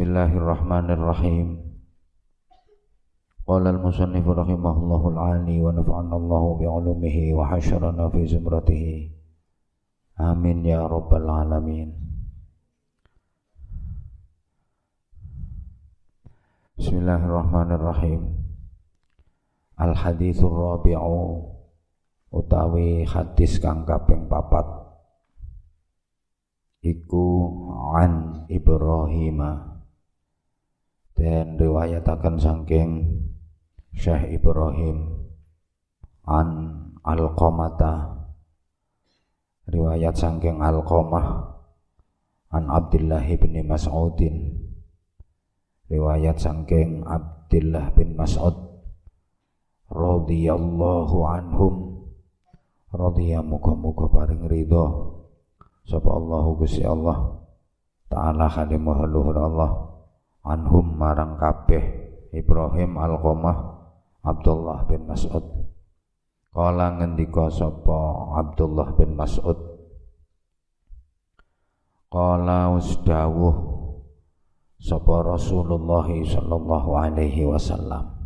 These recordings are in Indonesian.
Bismillahirrahmanirrahim. Qala al-musannif rahimahullahu al-ali wa nafa'ana Allah bi 'ulumihi wa hasyarana fi zumratihi. Amin ya rabbal alamin. Bismillahirrahmanirrahim. Al-hadithur rabi'u utawi hadis kang kaping papat iku an Ibrahim dan riwayatakan saking Syekh Ibrahim an Al-Qamata. Riwayat saking Al-Qamah an Abdullah bin Mas'udin. Riwayat saking Abdullah bin Mas'ud radhiyallahu anhum. Radhiya muga-muga paring ridho. Sapa Allah Gusti Allah taala khadimuh luhur Allah anhum marang kabeh Ibrahim Al-Qamah Abdullah bin Mas'ud. Kala ngendika sapa Abdullah bin Mas'ud? Kala usdawuh sapa Rasulullah sallallahu alaihi wasallam.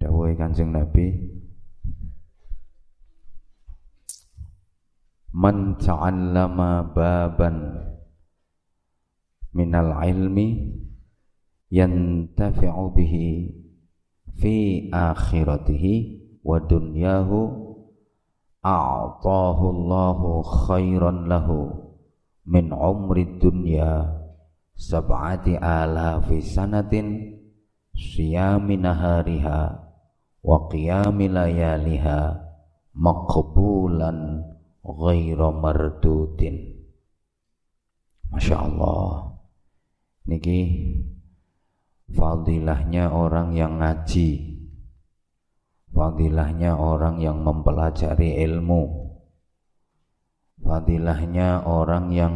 Dawuhe Kanjeng Nabi Man ta'allama baban minal ilmi yantafi'u bihi fi akhiratihi wa dunyahu a'tahu Allahu khairan lahu min umri dunya sab'ati alafi sanatin siyami nahariha wa qiyami layaliha maqbulan ghaira mardudin. Masya Allah Niki fadilahnya orang yang ngaji. Fadilahnya orang yang mempelajari ilmu. Fadilahnya orang yang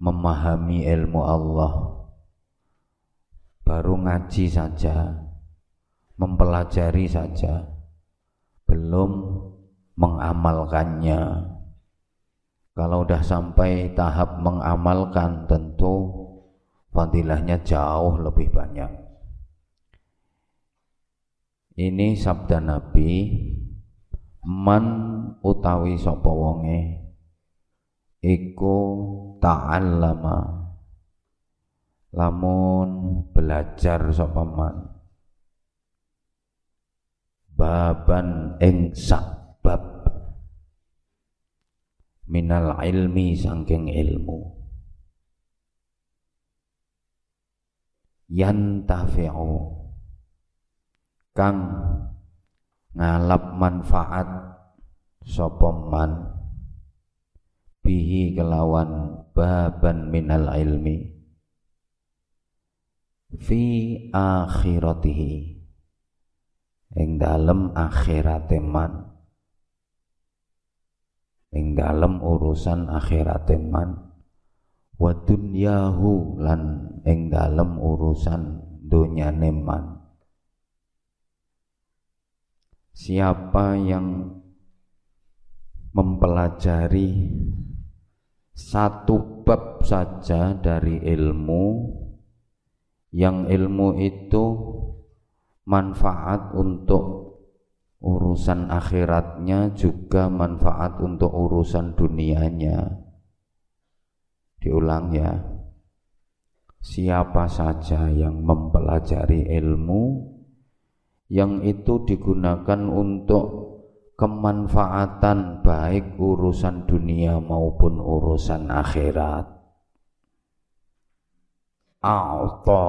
memahami ilmu Allah. Baru ngaji saja Mempelajari saja. Belum mengamalkannya. Kalau sudah sampai tahap mengamalkan tentu fadilahnya jauh lebih banyak. Ini sabda Nabi man utawi sapa wonge iku ta'allama. Lamun belajar sapa baban ing sabab minal ilmi saking ilmu. Yantafi'u kang ngalap manfaat sapa man? Bihi kelawan baban minal ilmi. Fi akhiratihi. Ing dalem akhirate man ing dalem urusan akhirate man wa dunyahu lan ing dalem urusan dunyane man. Siapa yang mempelajari satu bab saja dari ilmu yang ilmu itu manfaat untuk urusan akhiratnya juga manfaat untuk urusan dunianya. Diulang ya. Siapa saja yang mempelajari ilmu yang itu digunakan untuk kemanfaatan baik urusan dunia maupun urusan akhirat. A'ta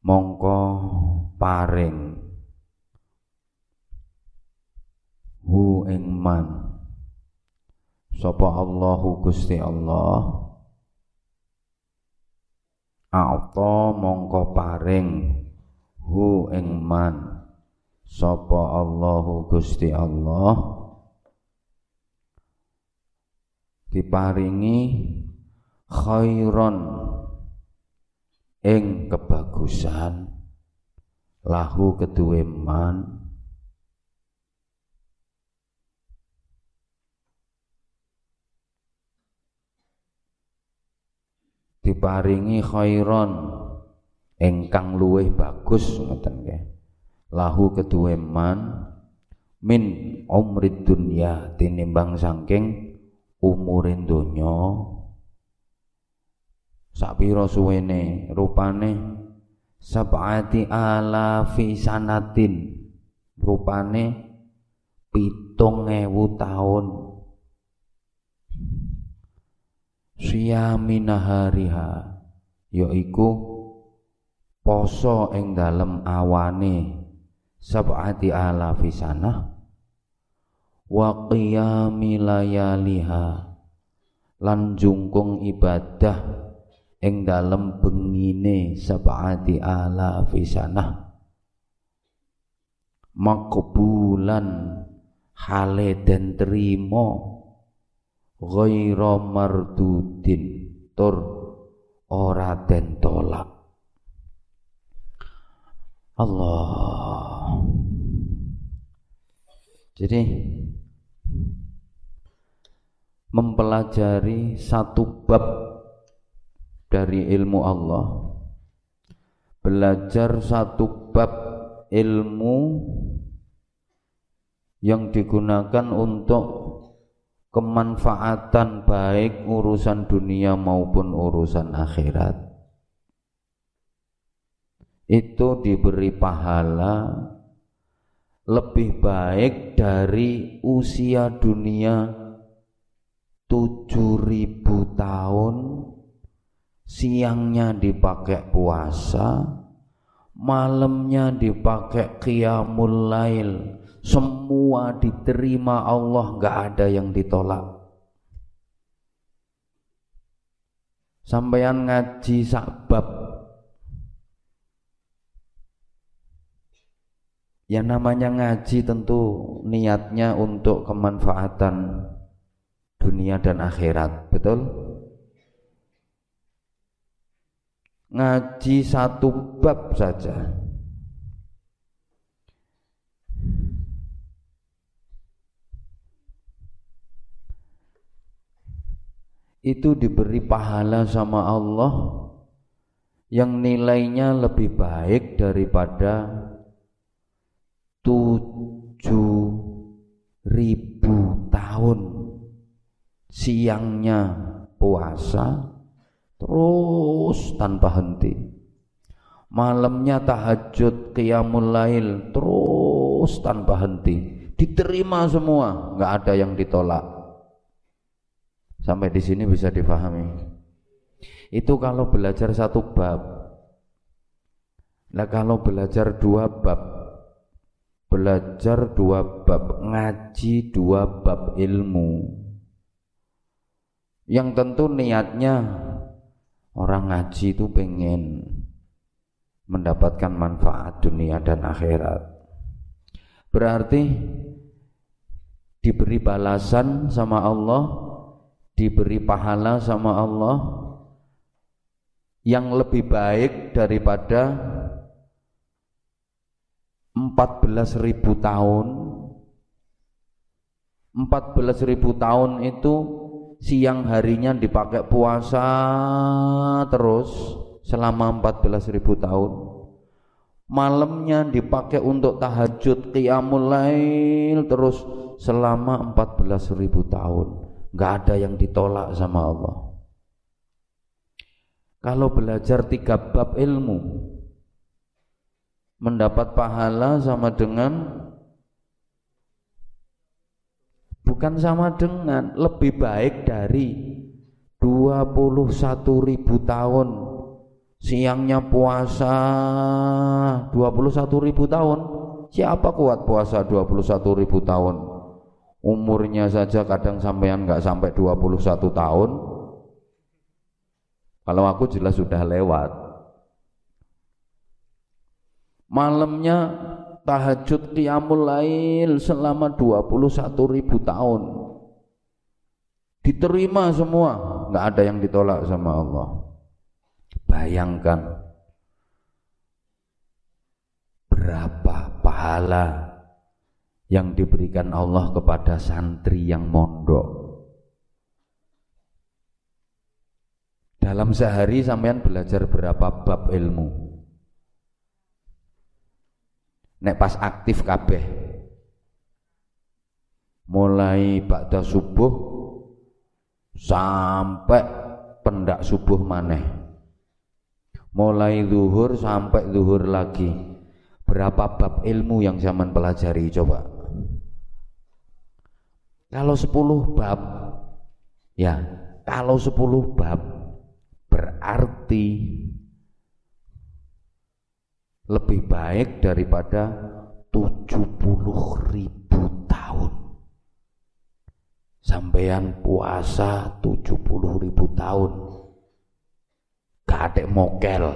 mongko paring hu ing man. Sapa Allahu Gusti Allah? A'ta mongko paring. Hu ing man. Sapa Allahu Gusti Allah? Diparingi khairon ing kebagusan. Lahu kedue man diparingi khairon. Engkang luweh bagus ngoten nggih. Lahu kedue man min umrid dunya tinimbang saking umurin donya. Sapira suwene rupane sab'ati alafi sanatin. Rupane pitung ewu tahun siyami nahariha yaiku poso ing dalem awane sab'ati alafi sanah wa qiyami layaliha lan jungkung ibadah ing dalem bengine sab'ati alafi sanah. Makbulan hale den trimo ghaira mardudin. Tur ora den tolak. Allah. Jadi mempelajari satu bab dari ilmu Allah. Belajar satu bab ilmu yang digunakan untuk kemanfaatan baik urusan dunia maupun urusan akhirat. Itu diberi pahala lebih baik dari usia dunia tujuh ribu tahun siangnya dipakai puasa malamnya dipakai qiyamul lail semua diterima Allah nggak ada yang ditolak. Sampeyan ngaji sakbab yang namanya ngaji tentu niatnya untuk kemanfaatan dunia dan akhirat betul? Ngaji satu bab saja itu diberi pahala sama Allah yang nilainya lebih baik daripada tujuh ribu tahun. Siangnya puasa terus tanpa henti. Malamnya tahajud qiyamul lail terus tanpa henti. Diterima semua nggak ada yang ditolak Sampai di sini bisa difahami. Itu kalau belajar satu bab. Nah kalau belajar dua bab, belajar dua bab, ngaji dua bab ilmu. Yang tentu niatnya orang ngaji itu pengen mendapatkan manfaat dunia dan akhirat. Berarti diberi balasan sama Allah diberi pahala sama Allah yang lebih baik daripada 14.000 tahun. 14.000 tahun itu siang harinya dipakai puasa terus selama 14.000 tahun. Malamnya dipakai untuk tahajud qiyamul lail terus selama 14.000 tahun nggak ada yang ditolak sama Allah. Kalau belajar tiga bab ilmu mendapat pahala sama dengan bukan sama dengan lebih baik dari 21 ribu tahun. Siangnya puasa 21 ribu tahun siapa kuat puasa 21 ribu tahun umurnya saja kadang sampean nggak sampai 21 tahun. Kalau aku jelas sudah lewat. Malamnya tahajud qiyamul lail selama 21 ribu tahun. Diterima semua nggak ada yang ditolak sama Allah. Bayangkan berapa pahala yang diberikan Allah kepada santri yang mondok. Dalam sehari sampean belajar berapa bab ilmu? Nek pas aktif kabeh. Mulai ba'da subuh sampai pendak subuh maneh. Mulai zuhur sampai zuhur lagi. Berapa bab ilmu yang zaman pelajari coba kalau 10 bab ya kalau 10 bab berarti lebih baik daripada 70 ribu tahun. Sampean puasa 70 ribu tahun gak mokel.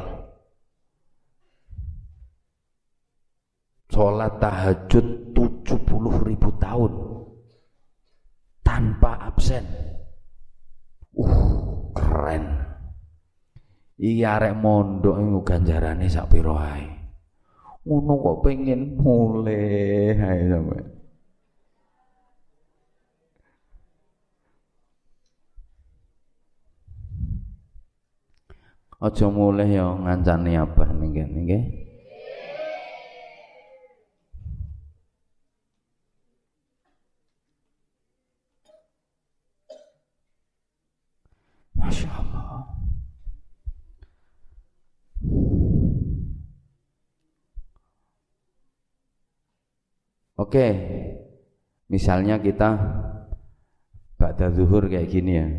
Sholat tahajud 70 ribu tahun tanpa absen uh keren Iya arek mondok iku ganjarane sak pira ae. Ngono kok pengen mulai ae sampe. Aja mulai ya ngancani abah ning kene nggih. Masya Allah. Oke, misalnya kita pada zuhur kayak gini ya,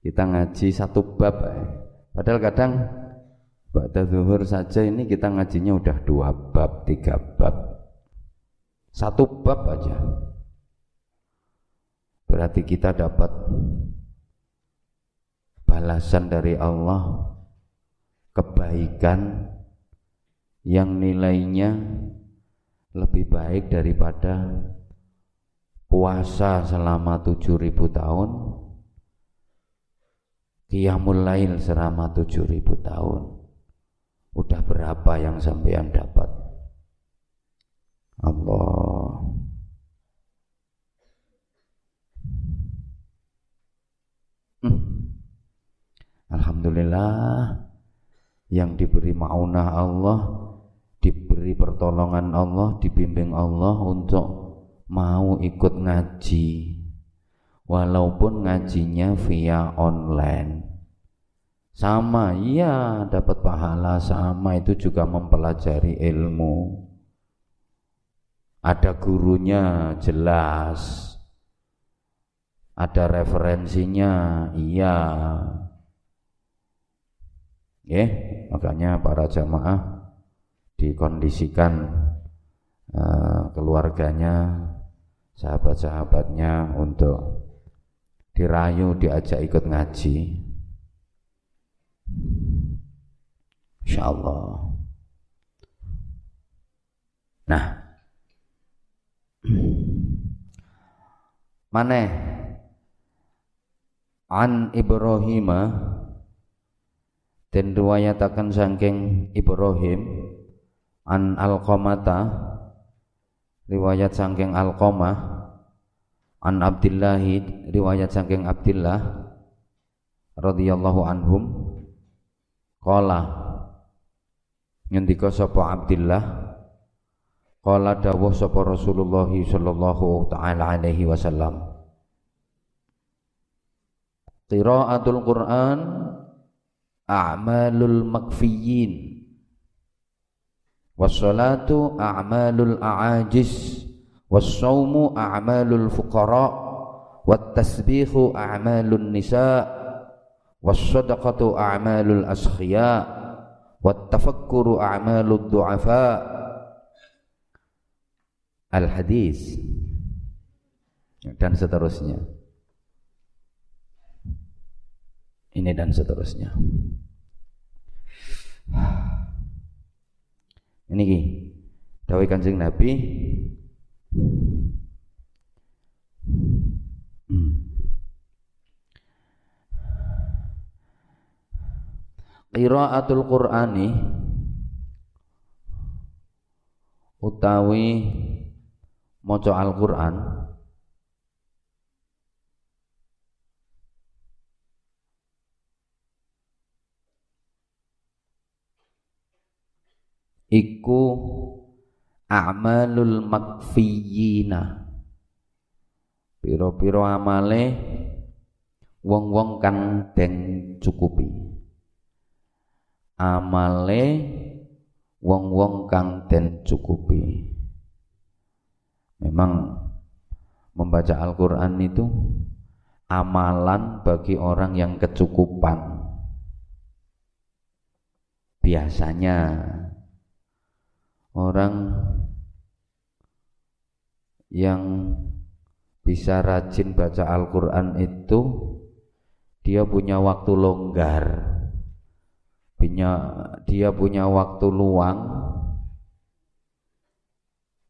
kita ngaji satu bab, eh. padahal kadang pada zuhur saja ini kita ngajinya udah dua bab, tiga bab, satu bab aja, berarti kita dapat balasan dari Allah, kebaikan yang nilainya lebih baik daripada puasa selama 7000 tahun Qiyamul Lail selama 7000 tahun. Udah berapa yang sampean dapat? Allah Alhamdulillah yang diberi maunah Allah diberi pertolongan Allah, dibimbing Allah untuk mau ikut ngaji. Walaupun ngajinya via online. Sama, iya dapat pahala sama itu juga mempelajari ilmu. Ada gurunya jelas. Ada referensinya, iya. Ya, makanya para jamaah dikondisikan uh, keluarganya, sahabat-sahabatnya untuk dirayu diajak ikut ngaji. Insya Allah. Nah, mana an Ibrahim dan riwayatakan saking Ibrahim an Alqamata riwayat sangking Alqamah an Abdillahi riwayat sangking Abdillah radhiyallahu anhum qala ngendika sapa Abdillah qala dawuh sapa Rasulullah sallallahu taala alaihi wasallam. Qiraatul Quran a'malul makfiyin. Wassalatu a'malul a'ajis. Wassaumu a'malul fuqara. Wattasbihu a'malun nisa. Wassadaqatu a'malul askhiya Wattafakkuru a'malul du'afa. Al-hadis. Dan seterusnya. Ini dan seterusnya ini ki dawai kanjeng Nabi hmm. Qiraatul Qur'ani utawi maca Al-Qur'an iku a'malul makfiyina. Piro-piro amale wong-wong kan den cukupi. Amale wong-wong kang den cukupi. Memang membaca Al-Qur'an itu amalan bagi orang yang kecukupan. Biasanya orang yang bisa rajin baca Al-Quran itu dia punya waktu longgar. Punya dia punya waktu luang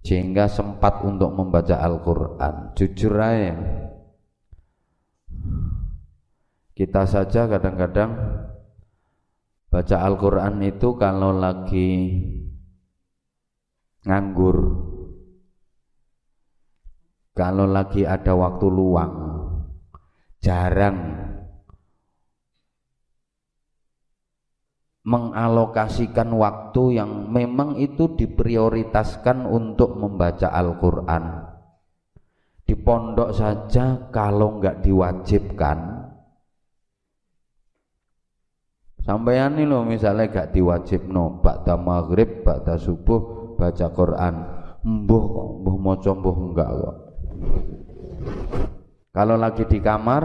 sehingga sempat untuk membaca Al-Quran. Jujur aja kita saja kadang-kadang baca Al-Quran itu kalau lagi nganggur. Kalau lagi ada waktu luang jarang mengalokasikan waktu yang memang itu diprioritaskan untuk membaca Al-Quran. Di pondok saja kalau nggak diwajibkan Sampeyan ini loh misalnya gak diwajib no bakda maghrib, bakda subuh baca Quran. Mbuh kok, mbuh maca mbuh enggak kok. Kalau lagi di kamar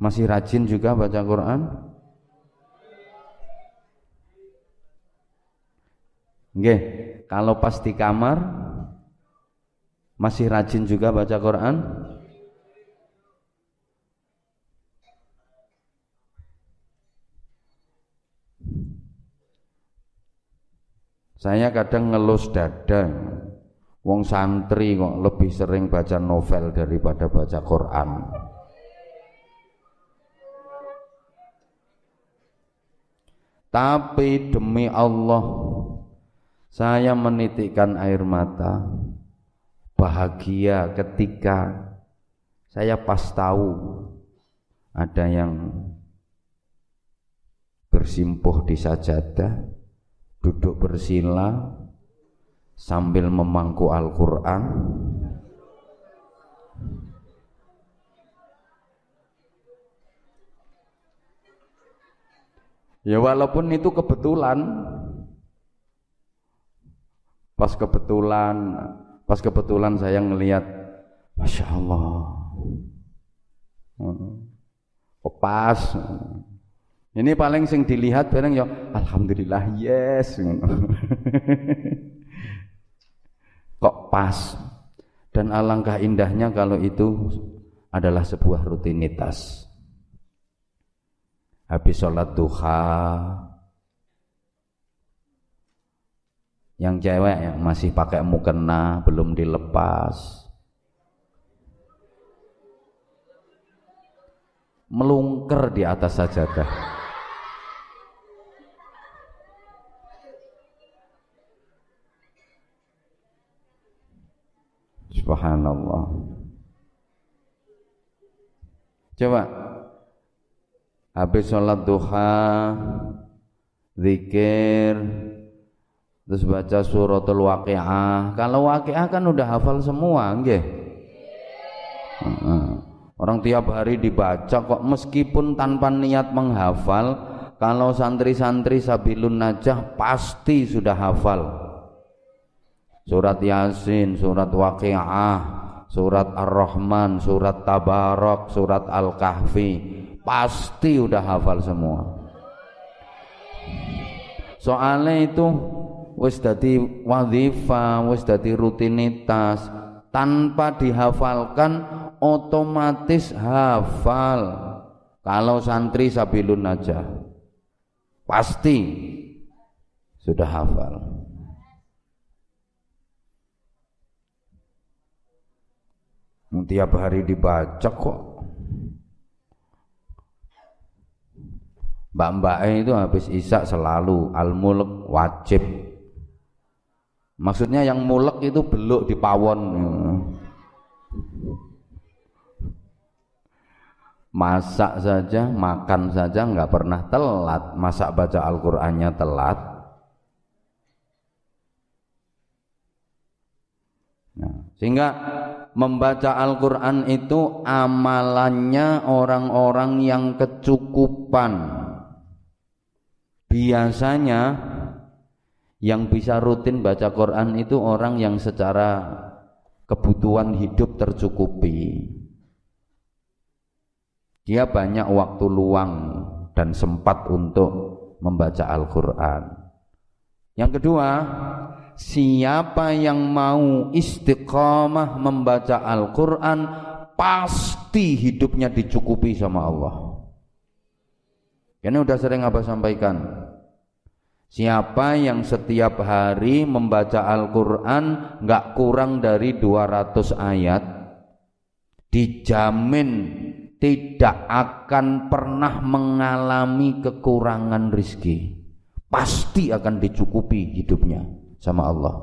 masih rajin juga baca Quran? Nggih, kalau pas di kamar masih rajin juga baca Quran? Saya kadang ngelus dada. Wong santri kok lebih sering baca novel daripada baca Quran. Tapi demi Allah saya menitikkan air mata bahagia ketika saya pas tahu ada yang bersimpuh di sajadah duduk bersila sambil memangku Al-Quran. Ya walaupun itu kebetulan pas kebetulan pas kebetulan saya ngelihat Masya Allah. Pas ini paling sing dilihat bareng ya alhamdulillah yes. Kok pas. Dan alangkah indahnya kalau itu adalah sebuah rutinitas. Habis sholat duha, yang cewek yang masih pakai mukena belum dilepas melungker di atas sajadah Subhanallah. Coba habis sholat duha, zikir, terus baca suratul waqiah. Kalau waqiah kan udah hafal semua, nggih. Orang tiap hari dibaca kok meskipun tanpa niat menghafal, kalau santri-santri Sabilun Najah pasti sudah hafal surat Yasin, surat Waqiah, surat Ar-Rahman, surat Tabarak, surat Al-Kahfi, pasti udah hafal semua. Soalnya itu wis dadi wadhifa, wis dadi rutinitas, tanpa dihafalkan otomatis hafal. Kalau santri sabilun aja pasti sudah hafal. Tiap hari dibaca kok. Mbak-mbak itu habis isak selalu. Al-mulk wajib. Maksudnya yang mulek itu beluk di pawon. Masak saja makan saja nggak pernah telat. Masak baca Al-Qur'annya telat Sehingga membaca Al-Qur'an itu amalannya orang-orang yang kecukupan. Biasanya yang bisa rutin baca Quran itu orang yang secara kebutuhan hidup tercukupi. Dia banyak waktu luang dan sempat untuk membaca Al-Quran. Yang kedua, siapa yang mau istiqamah membaca Al-Quran, pasti hidupnya dicukupi sama Allah. Ini udah sering apa sampaikan. Siapa yang setiap hari membaca Al-Quran nggak kurang dari 200 ayat, dijamin tidak akan pernah mengalami kekurangan rizki. Pasti akan dicukupi hidupnya sama Allah.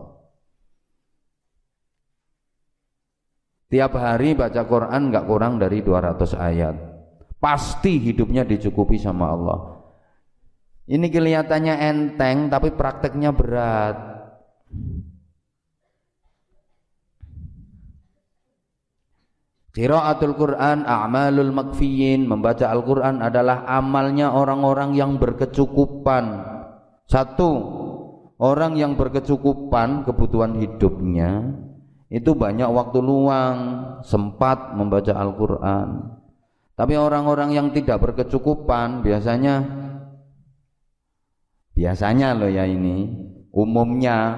Tiap hari baca Quran nggak kurang dari 200 ayat. Pasti hidupnya dicukupi sama Allah. Ini kelihatannya enteng tapi prakteknya berat. Qiraatul Quran a'malul makfiyin membaca Al-Quran adalah amalnya orang-orang yang berkecukupan satu orang yang berkecukupan kebutuhan hidupnya itu banyak waktu luang sempat membaca Al-Quran. Tapi orang-orang yang tidak berkecukupan biasanya Biasanya loh ya ini, umumnya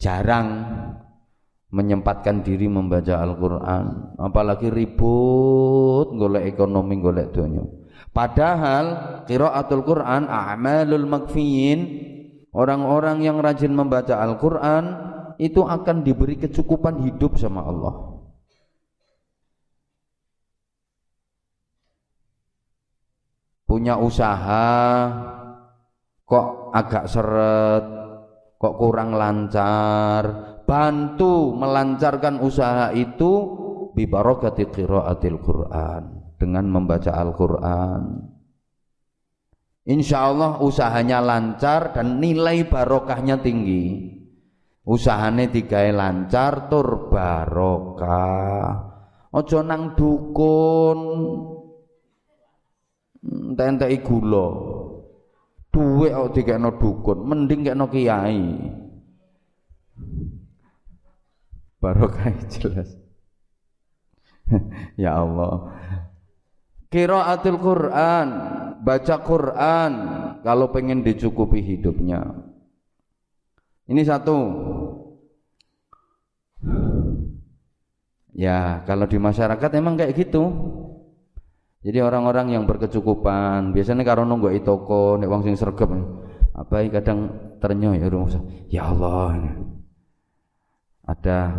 jarang menyempatkan diri membaca Al-Quran. Apalagi ribut golek ekonomi golek dunia padahal qiraatul Quran a'malul makfiyin orang-orang yang rajin membaca Al-Quran itu akan diberi kecukupan hidup sama Allah punya usaha kok agak seret, kok kurang lancar, bantu melancarkan usaha itu bi barakati qiraatil Quran dengan membaca Al-Qur'an. Insya Allah usahanya lancar dan nilai barokahnya tinggi. Usahane digawe lancar tur barokah. Ojo nang dukun. Entek-entek gula duwe kok dikekno dukun, mending kekno kiai. Barokah jelas. ya Allah. Qiraatul Quran, baca Quran kalau pengen dicukupi hidupnya. Ini satu. Ya, kalau di masyarakat emang kayak gitu. Jadi orang-orang yang berkecukupan, biasanya kalau nunggu itu toko, nek wong sing sregep, apa kadang ternyuh ya rumah ya Allah. Ada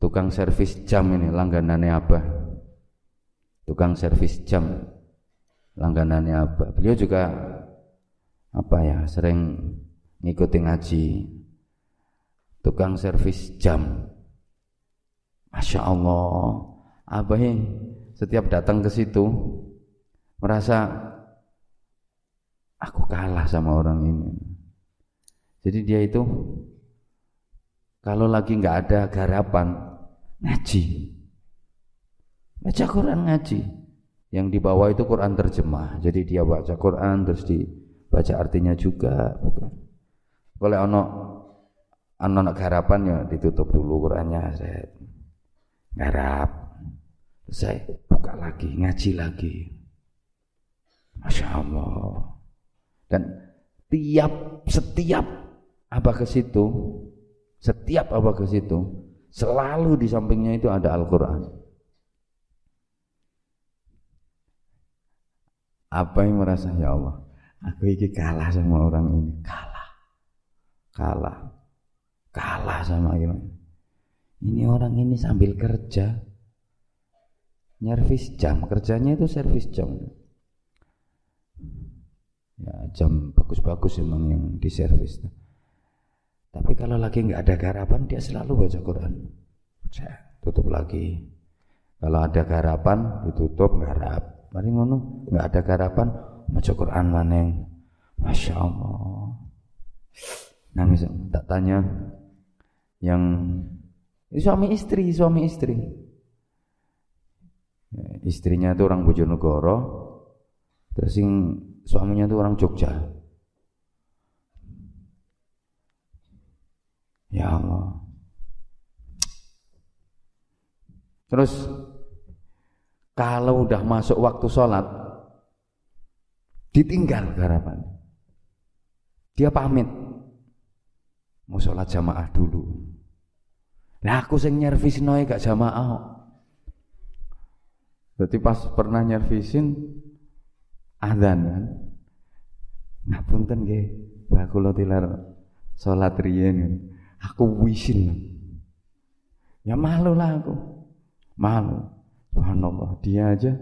tukang servis jam ini langganannya apa? Tukang servis jam langganannya apa? Beliau juga apa ya sering ngikuti ngaji tukang servis jam Masya Allah ini setiap datang ke situ merasa aku kalah sama orang ini. Jadi dia itu kalau lagi nggak ada garapan ngaji, baca Quran ngaji. Yang dibawa itu Quran terjemah. Jadi dia baca Quran terus dibaca artinya juga, bukan. Boleh ono ono garapan ya ditutup dulu Qurannya, saya garap. Saya buka lagi, ngaji lagi. Masya Allah. Dan tiap setiap apa ke situ, setiap apa ke situ, selalu di sampingnya itu ada Al-Quran. Apa yang merasa ya Allah, aku ini kalah sama orang ini, kalah, kalah, kalah sama ini. Ini orang ini sambil kerja, nyervis jam. Kerjanya itu servis jam. Ya jam bagus-bagus emang yang diservis tapi kalau lagi nggak ada garapan dia selalu baca Quran. Tutup lagi. Kalau ada garapan ditutup garap mari ngono nggak ada garapan baca Quran maneng masya Allah nangis tak tanya yang suami istri, suami istri. Ya, istrinya itu orang Bojonegoro, terus sing suaminya itu orang Jogja. Ya Allah. Terus kalau udah masuk waktu sholat, ditinggal garapan. Dia pamit, mau sholat jamaah dulu. Nah aku sing nyervis noy gak jamaah. Jadi pas pernah nyervisin adzan kan. Ngapunten nggih, Mbah kula tilar salat riyen. Aku wisin. Ya malu lah aku. Malu. Subhanallah, dia aja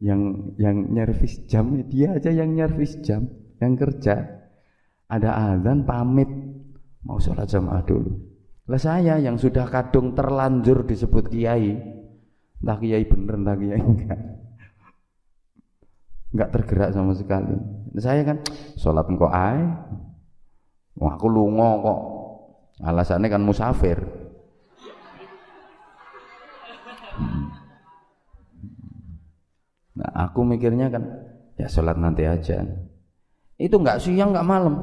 yang yang nyervis jam, dia aja yang nyervis jam, yang kerja. Ada azan pamit mau sholat jamaah dulu. Lah saya yang sudah kadung terlanjur disebut kiai, entah kiai bener entah kiai enggak, enggak tergerak sama sekali. Saya kan sholat engkau ai, Wah, aku lungo kok. Alasannya kan musafir. Nah, aku mikirnya kan ya sholat nanti aja. Itu nggak siang nggak malam.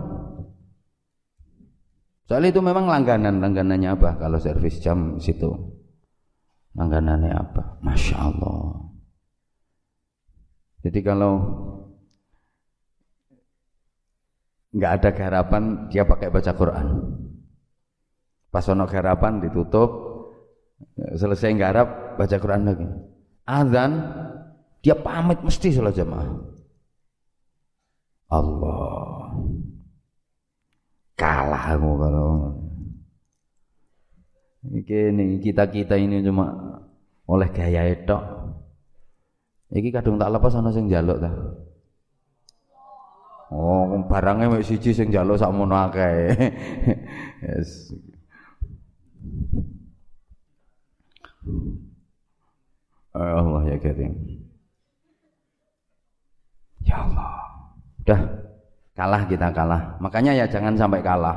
Soalnya itu memang langganan, langganannya apa kalau servis jam situ? Langganannya apa? Masya Allah. Jadi kalau nggak ada garapan dia pakai baca Quran. Pas ono garapan ditutup, selesai garap baca Quran lagi. Azan dia pamit mesti sholat jamaah. Allah. Kalah aku kalau ini kita-kita ini cuma oleh gaya itu. Iki kadung tak lepas ana sing njaluk ta. Oh, barangnya mek siji sing njaluk sakmono akeh. yes. Allah ya Karim. Ya Allah. Udah kalah kita kalah. Makanya ya jangan sampai kalah.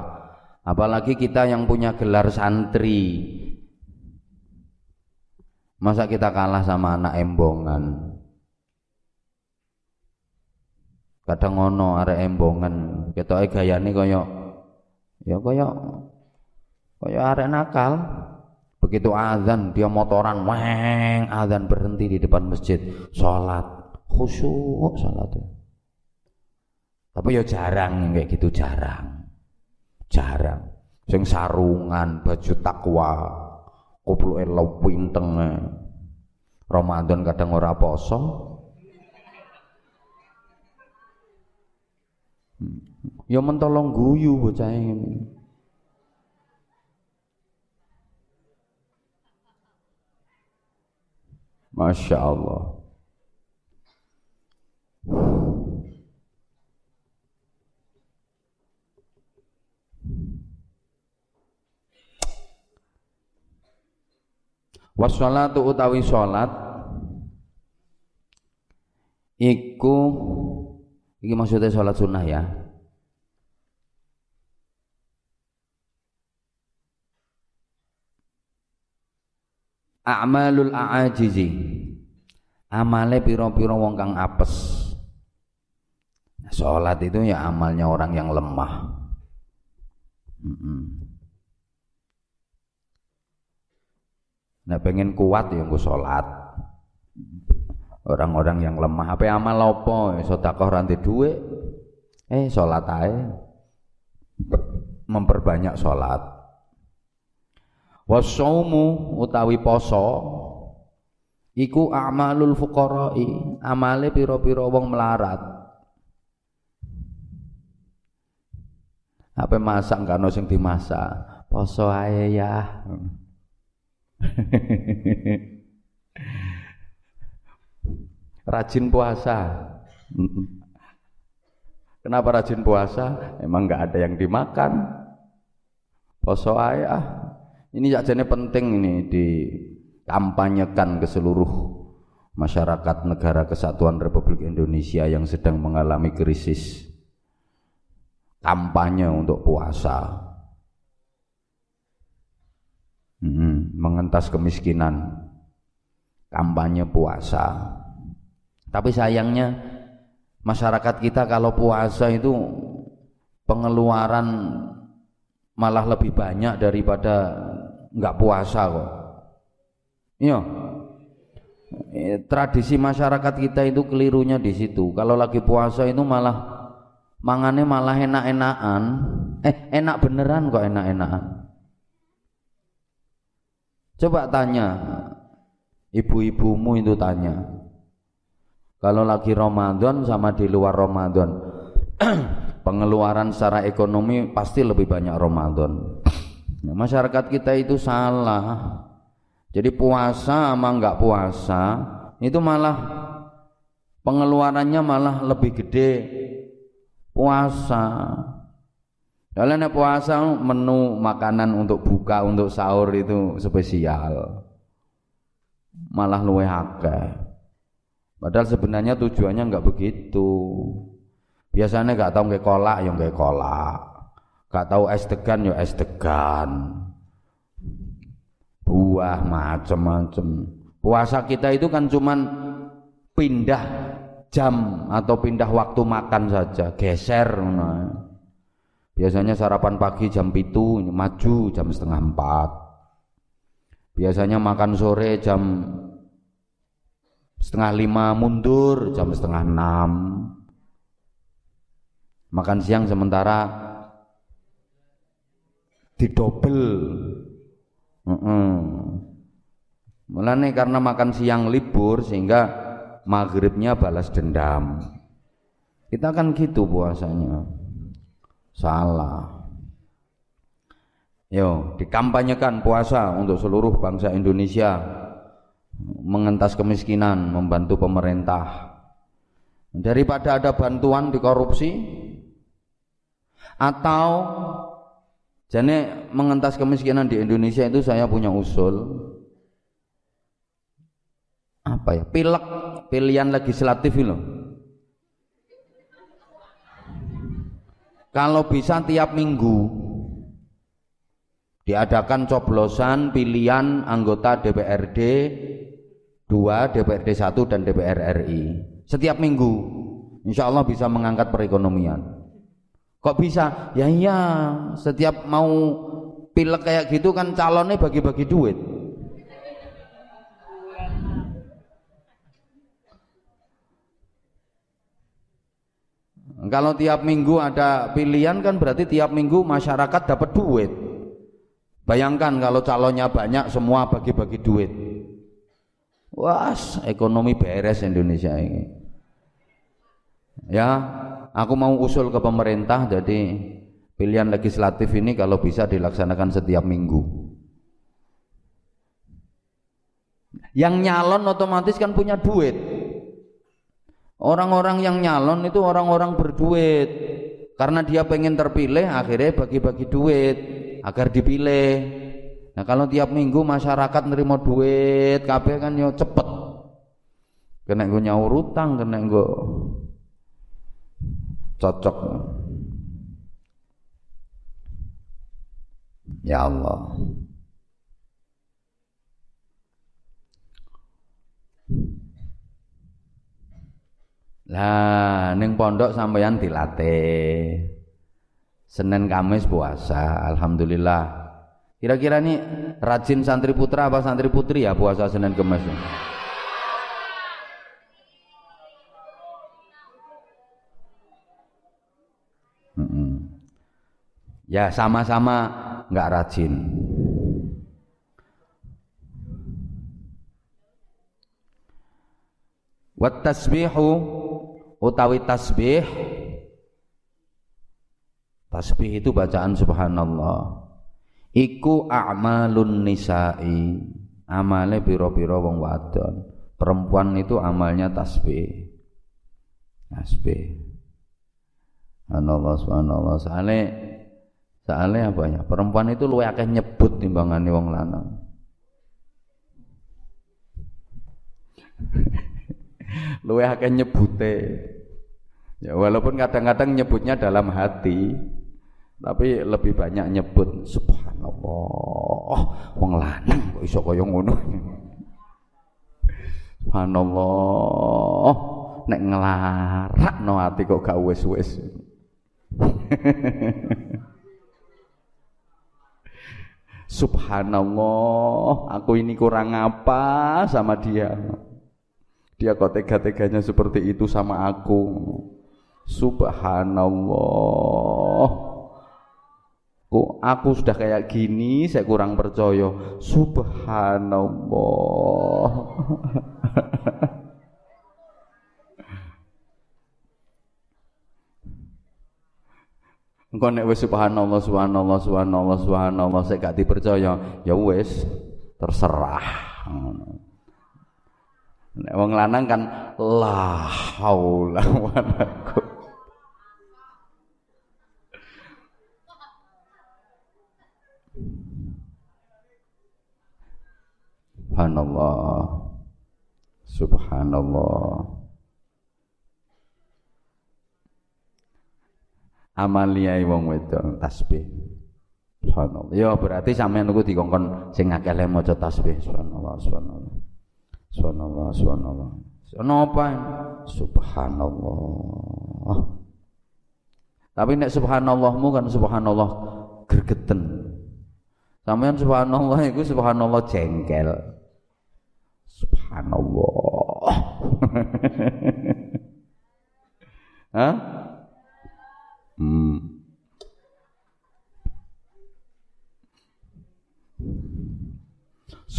Apalagi kita yang punya gelar santri. Masa kita kalah sama anak embongan? Kadang ngono arek embongan, ketoke gayane kaya ya kaya kaya arek nakal. Begitu azan dia motoran, weng, azan berhenti di depan masjid, sholat khusyuk salatnya. Tapi ya jarang kayak gitu jarang. Jarang. Sing sarungan baju takwa koplo elo pinteng Ramadan kadang ora poso. Ya mentolong guyu bocah ini. Masya Allah Wassalatu utawi salat iku iki maksudnya salat sunnah ya. A'malul a'ajizi. Amale piro-piro wong kang apes. Salat itu ya amalnya orang yang lemah. Mm -mm. Nah pengen kuat ya gue sholat. Orang-orang yang lemah apa amal lopo sodakoh rantai duit eh sholat aja memperbanyak sholat wasaumu utawi poso iku amalul fuqara'i amale piro-piro wong melarat apa masak kan sing dimasak poso ae ya rajin puasa. Kenapa rajin puasa? Emang nggak ada yang dimakan. Poso ayah. Ini ini penting ini dikampanyekan ke seluruh masyarakat negara kesatuan Republik Indonesia yang sedang mengalami krisis. Kampanye untuk puasa. Hmm mengentas kemiskinan. Kampanye puasa. Tapi sayangnya masyarakat kita kalau puasa itu pengeluaran malah lebih banyak daripada nggak puasa kok. Iya. Eh, tradisi masyarakat kita itu kelirunya di situ. Kalau lagi puasa itu malah mangannya malah enak-enakan. Eh enak beneran kok enak-enakan? Coba tanya ibu-ibumu itu tanya. Kalau lagi Ramadan sama di luar Ramadan pengeluaran secara ekonomi pasti lebih banyak Ramadan. Nah, masyarakat kita itu salah. Jadi puasa sama enggak puasa itu malah pengeluarannya malah lebih gede puasa. Kalian puasa menu makanan untuk buka untuk sahur itu spesial. Malah luwe akeh. Padahal sebenarnya tujuannya enggak begitu. Biasanya enggak tahu nggak kolak yang nggak kolak. Enggak tahu es degan ya es degan. Buah macam-macam puasa kita itu kan cuman pindah jam atau pindah waktu makan saja geser nah. biasanya sarapan pagi jam itu maju jam setengah empat biasanya makan sore jam setengah lima mundur jam setengah enam makan siang sementara didobel uh -uh. Mulane karena makan siang libur sehingga maghribnya balas dendam. Kita kan gitu puasanya. Salah. Yo dikampanyekan puasa untuk seluruh bangsa Indonesia. Mengentas kemiskinan membantu pemerintah. Daripada ada bantuan dikorupsi atau jadi mengentas kemiskinan di Indonesia itu saya punya usul apa ya? Pilek. Pilihan legislatif itu kalau bisa tiap minggu. Diadakan coblosan pilihan anggota DPRD 2, DPRD 1 dan DPR RI setiap minggu. Insya Allah bisa mengangkat perekonomian. Kok bisa? ya iya. Setiap mau pilek kayak gitu kan calonnya bagi-bagi duit Kalau tiap minggu ada pilihan kan berarti tiap minggu masyarakat dapat duit. Bayangkan kalau calonnya banyak semua bagi-bagi duit. Wah, ekonomi beres Indonesia ini. Ya, aku mau usul ke pemerintah jadi pilihan legislatif ini kalau bisa dilaksanakan setiap minggu. Yang nyalon otomatis kan punya duit. Orang-orang yang nyalon itu orang-orang berduit. Karena dia pengen terpilih, akhirnya bagi-bagi duit agar dipilih. Nah kalau tiap minggu masyarakat nerima duit, kabeh kan yo cepet. Kena gue nyaur utang, kena gue cocok. Ya Allah. Lah ning pondok sampeyan dilatih. Senin Kamis puasa, alhamdulillah. Kira-kira nih rajin santri putra apa santri putri ya puasa Senin Kamis? Ya sama-sama nggak rajin. Wat tasbihu utawi tasbih. Tasbih itu bacaan subhanallah. Iku a'malun nisa'i. Amale biro-biro wong wadon. Perempuan itu amalnya tasbih. Tasbih. Subhanallah subhanallah. Soalnya soalnya apa ya? Perempuan itu luwe akeh nyebut timbangane wong lanang luwe akeh nyebute ya walaupun kadang-kadang nyebutnya dalam hati tapi lebih banyak nyebut subhanallah. Wong lanang kok iso kaya ngono. Subhanallah. Nek nglarakno ati kok gak wis-wis. Subhanallah, aku ini kurang apa sama dia. Dia kok tega-teganya seperti itu sama aku. Subhanallah. Kok aku sudah kayak gini, saya kurang percaya. Subhanallah. Engko nek wis subhanallah subhanallah subhanallah subhanallah saya gak dipercaya, ya wis terserah. Nek wong lanang kan la haula Subhanallah. Subhanallah. Amalia wong wedok tasbih. Subhanallah. Ya berarti sampean niku dikongkon sing akeh le maca tasbih. Subhanallah subhanallah subhanallah subhanallah. Apa subhanallah. Tapi nek subhanallahmu kan subhanallah gregeten sampean subhanallah iku subhanallah jengkel. Subhanallah. Hah? Hmm.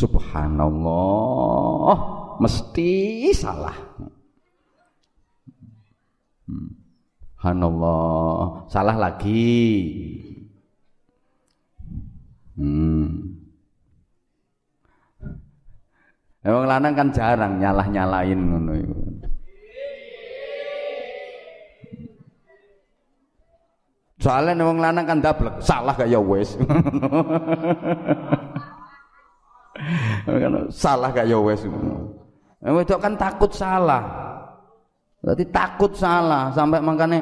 Subhanallah, mesti salah. Hmm. Subhanallah, salah lagi. Hmm. Emang lanang kan jarang nyalah-nyalain Soalnya wong lanang kan dablek, salah gak ya wis. salah gak ya wis. Wedok kan takut salah. Berarti takut salah sampai makanya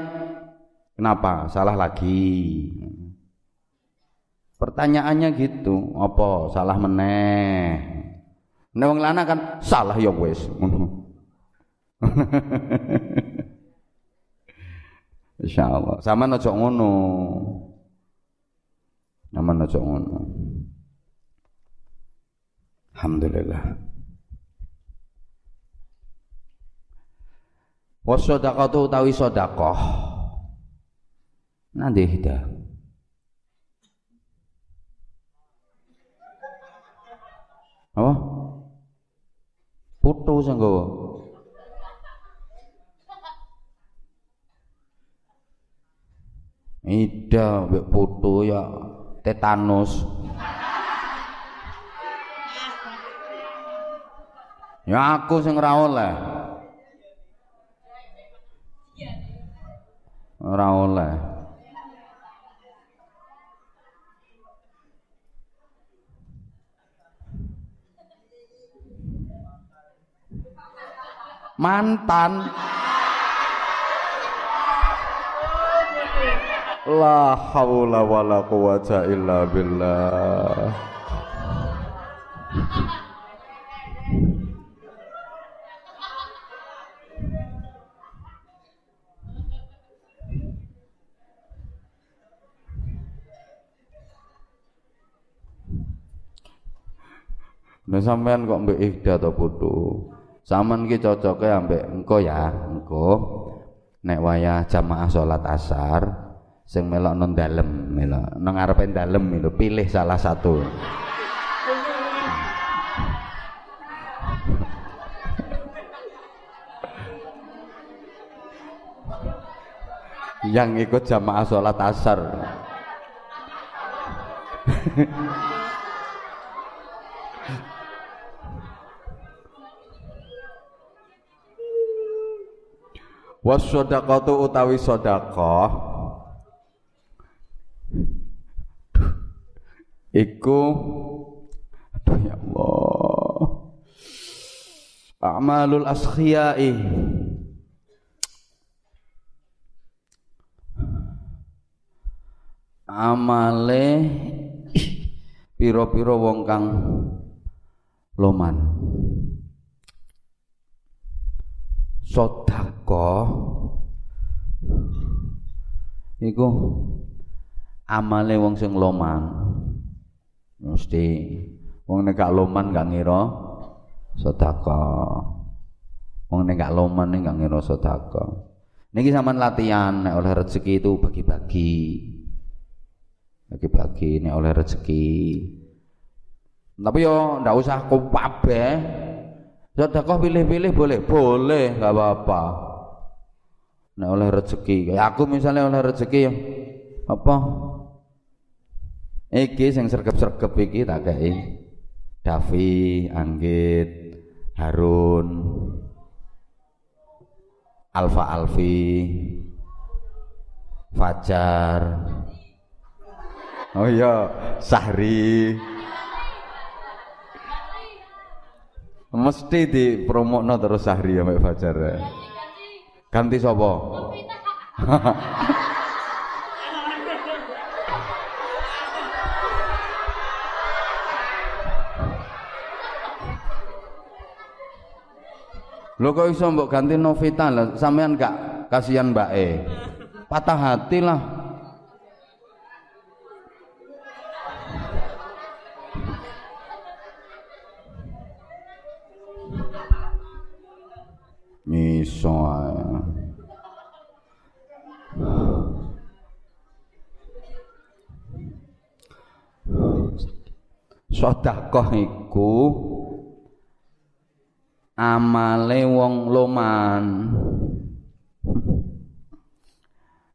kenapa salah lagi. Pertanyaannya gitu, apa salah meneh? Nek wong lanang kan salah ya wis. Insyaallah. Sama aja ngono. Sama aja ngono. Alhamdulillah. Wasadaqatu utawi sedekah. Nanti hidayah. Apa? Putu sing Ida mbek putu ya tetanus. Ya aku sing ora oleh. Ora oleh. Mantan. La haula wala quwata illa billah. Nah sampean kok mbek Ihda to putu. Saman ki cocoke ambek engko ya, engko. Nek wayah jamaah salat asar sing melok non dalem melok nang ngarepe dalem itu pilih salah satu. Yang ikut jamaah sholat asar wasodakatu utawi sodakoh iku aduh ya Allah a'malul askhiyai amale pira-pira wong kang loman sedekah iku amale wong sing loman. Mesti wong nek gak loman gak ngira sedekah wong nek gak loman nek gak ngira sedekah niki sampean latihan nek oleh rezeki itu bagi-bagi. Bagi-bagi nek oleh rezeki. Tapi yo ndak usah kabeh sedekah pilih-pilih boleh. Boleh gak apa-apa. Nek oleh rezeki. Kayak aku misalnya oleh rezeki ya. Apa? Iki sing sergep-sergep iki tak kei. Davi, Anggit, Harun, Alfa Alfi, Fajar. Oh iya, Sahri. Mesti di promokno terus Sahri ya Mbak Fajar. Ganti sapa? Lho kok iso mbok ganti Novita lah, sampean gak kasihan Mbak E. Patah hati lah. Iso. Sedekah iku amale wong loman.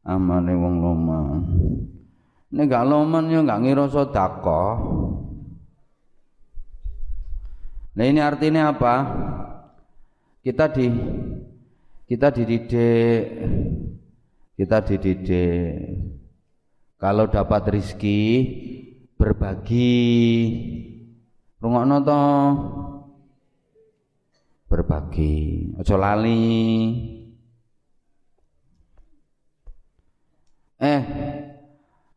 Amale wong loman. Nek gak loman ya gak ngira sedekah. Nah ini artinya apa? Kita di kita dididik. Kita dididik. Kalau dapat rizki berbagi. Rungokno toh berbagi. Aja lali. Eh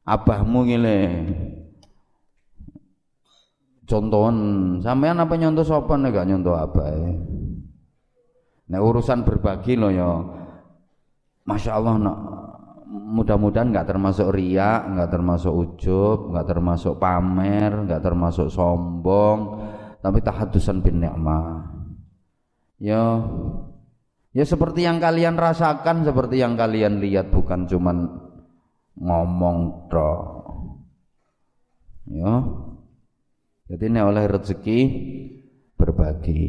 abahmu ngile contohan. Sampean apa nyontoh sapa nek gak nyontoh abah nek urusan berbagi lo ya Masya Allah no, mudah-mudahan nggak termasuk ria, nggak termasuk ujub, nggak termasuk pamer, nggak termasuk sombong, tapi tahadusan bin ni'mah ya ya seperti yang kalian rasakan seperti yang kalian lihat bukan cuman ngomong tok. Ya jadi ini oleh rezeki berbagi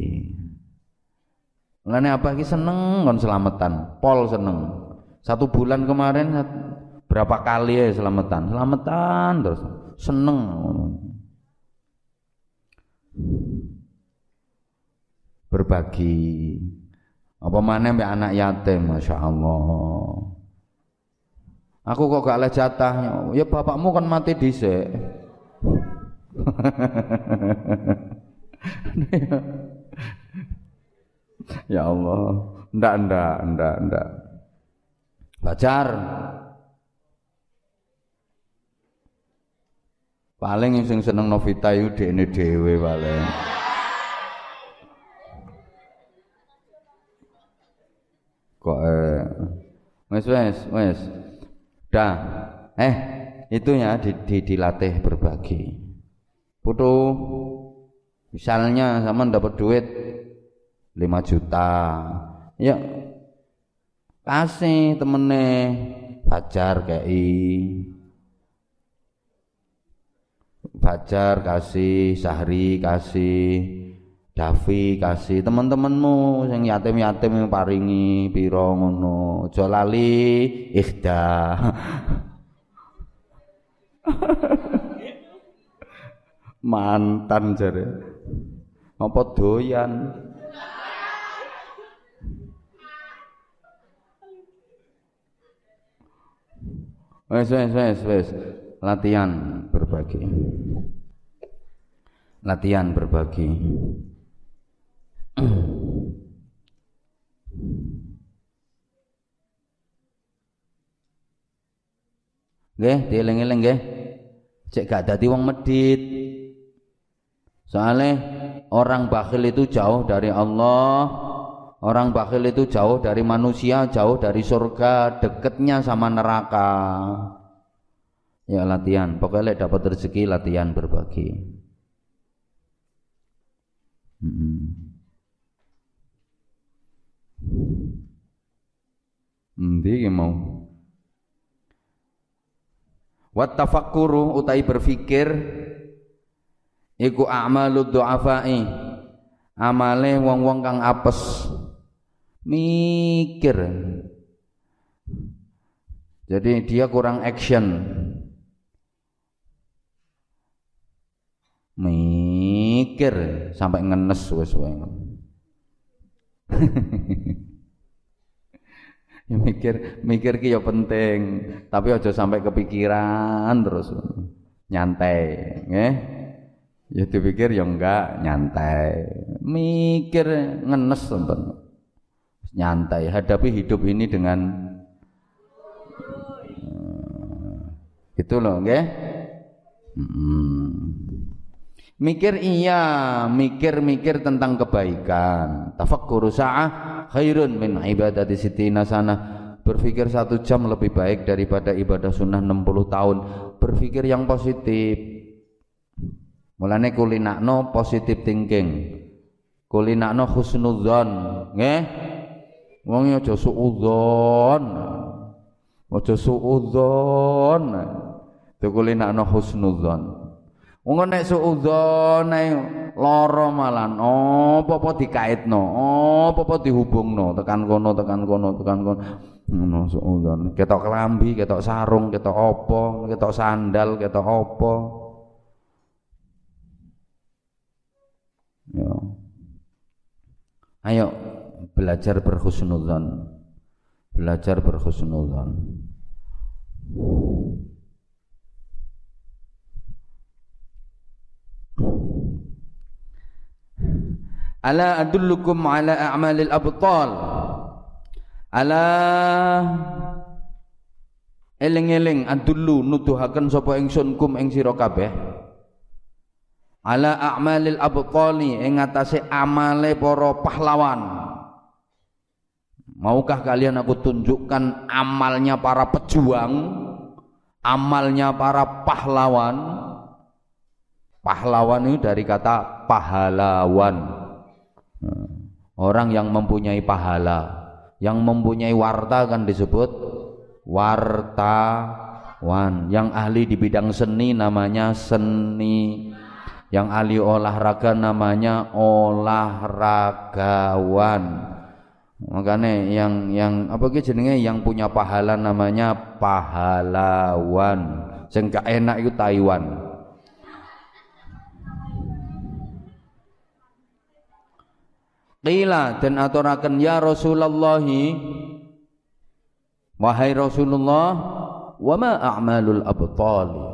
Mengenai apa lagi seneng kon selamatan, pol seneng. Satu bulan kemarin berapa kali ya selamatan, selamatan terus. Seneng. berbagi. Apa mana mbak anak yatim? Masya Allah. Aku kok gak ada jatahnya ya bapakmu kan mati dhisik ya Allah. Ndak ndak ndak ndak. Bacar paling sing seneng Novita itu dene dhewe paling. Kok eh wes wes wes. Dah. Eh itu ya di, di, dilatih berbagi. Putu. Misalnya sama dapat duit 5 juta. Ya kasih temene Fajar kei Fajar kasih Sahri kasih Davi kasih teman-temanmu yang yatim-yatim yang paringi piro ngono. Aja ikhda mantan jare. Apa doyan wes wes wes wes latihan berbagi latihan berbagi Nggih, dieling-eling nggih. Cek gak dadi wong medit. Soalnya orang bakhil itu jauh dari Allah, orang bakhil itu jauh dari manusia, jauh dari surga, deketnya sama neraka. Ya latihan, pokoknya dapat rezeki latihan berbagi. Hmm. Ndi mau Wat tafakkuru utai berfikir iku a'malud du'afai amale wong-wong kang apes mikir. Jadi dia kurang action. Mikir. Sampai ngenes wes ya mikir mikir ki ya penting. Tapi aja sampai kepikiran terus. Nyantai nggih. Ya dipikir ya enggak nyantai. Mikir ngenes teman nyantai hadapi hidup ini dengan uh, itu loh nggih hmm. mikir iya mikir-mikir tentang kebaikan tafakkuru sa'ah khairun min ibadati sitina sana berpikir satu jam lebih baik daripada ibadah sunnah 60 tahun berpikir yang positif Mulane kulinakno positive thinking. Kulinakno husnudzon, nggih. Wong aja suudzon. Aja suudzon. Kulinakno husnudzon. Wong nek suudzon nek lara malan apa-apa dikaitno, apa-apa dihubungno, tekan kono, tekan kono, tekan kono. Ngono suudzon. Ketok kelambi, ketok sarung, ketok apa, ketok sandal, ketok apa. Ya. Ayo belajar berhusnudzon. Belajar berhusnudzon. Ala adullukum ala a'malil abtal. Ala eling-eling adullu nuduhaken sapa ingsun kum ing sira kabeh ala a'malil abqali ing atase amale para pahlawan maukah kalian aku tunjukkan amalnya para pejuang amalnya para pahlawan? Pahlawan itu dari kata pahlawan. Orang yang mempunyai pahala yang mempunyai warta kan disebut wartawan. Yang ahli di bidang seni namanya seni. Yang ahli olahraga namanya olahragawan makanya yang yang apa gitu jenenge? Yang punya pahala namanya pahlawan. Sing enak itu Taiwan. Qila dan aturakan ya Rasulullah Wahai Rasulullah wa ma a'malul abtali?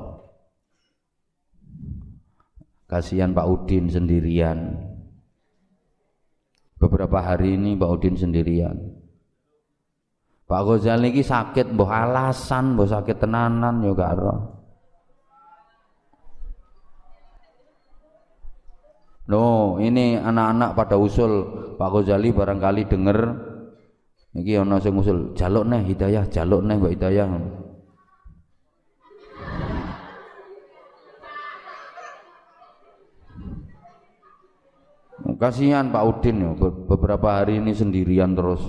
Kasihan Pak Udin sendirian beberapa hari ini Pak Udin sendirian. Pak Ghazali ini sakit mbah alasan mbah sakit tenanan ya No, ini anak-anak pada usul. Pak Ghazali barangkali denger. Iki ana sing usul jaluk neh hidayah, jaluk neh Mbak Hidayah. Kasihan Pak Udin ya, beberapa hari ini sendirian terus.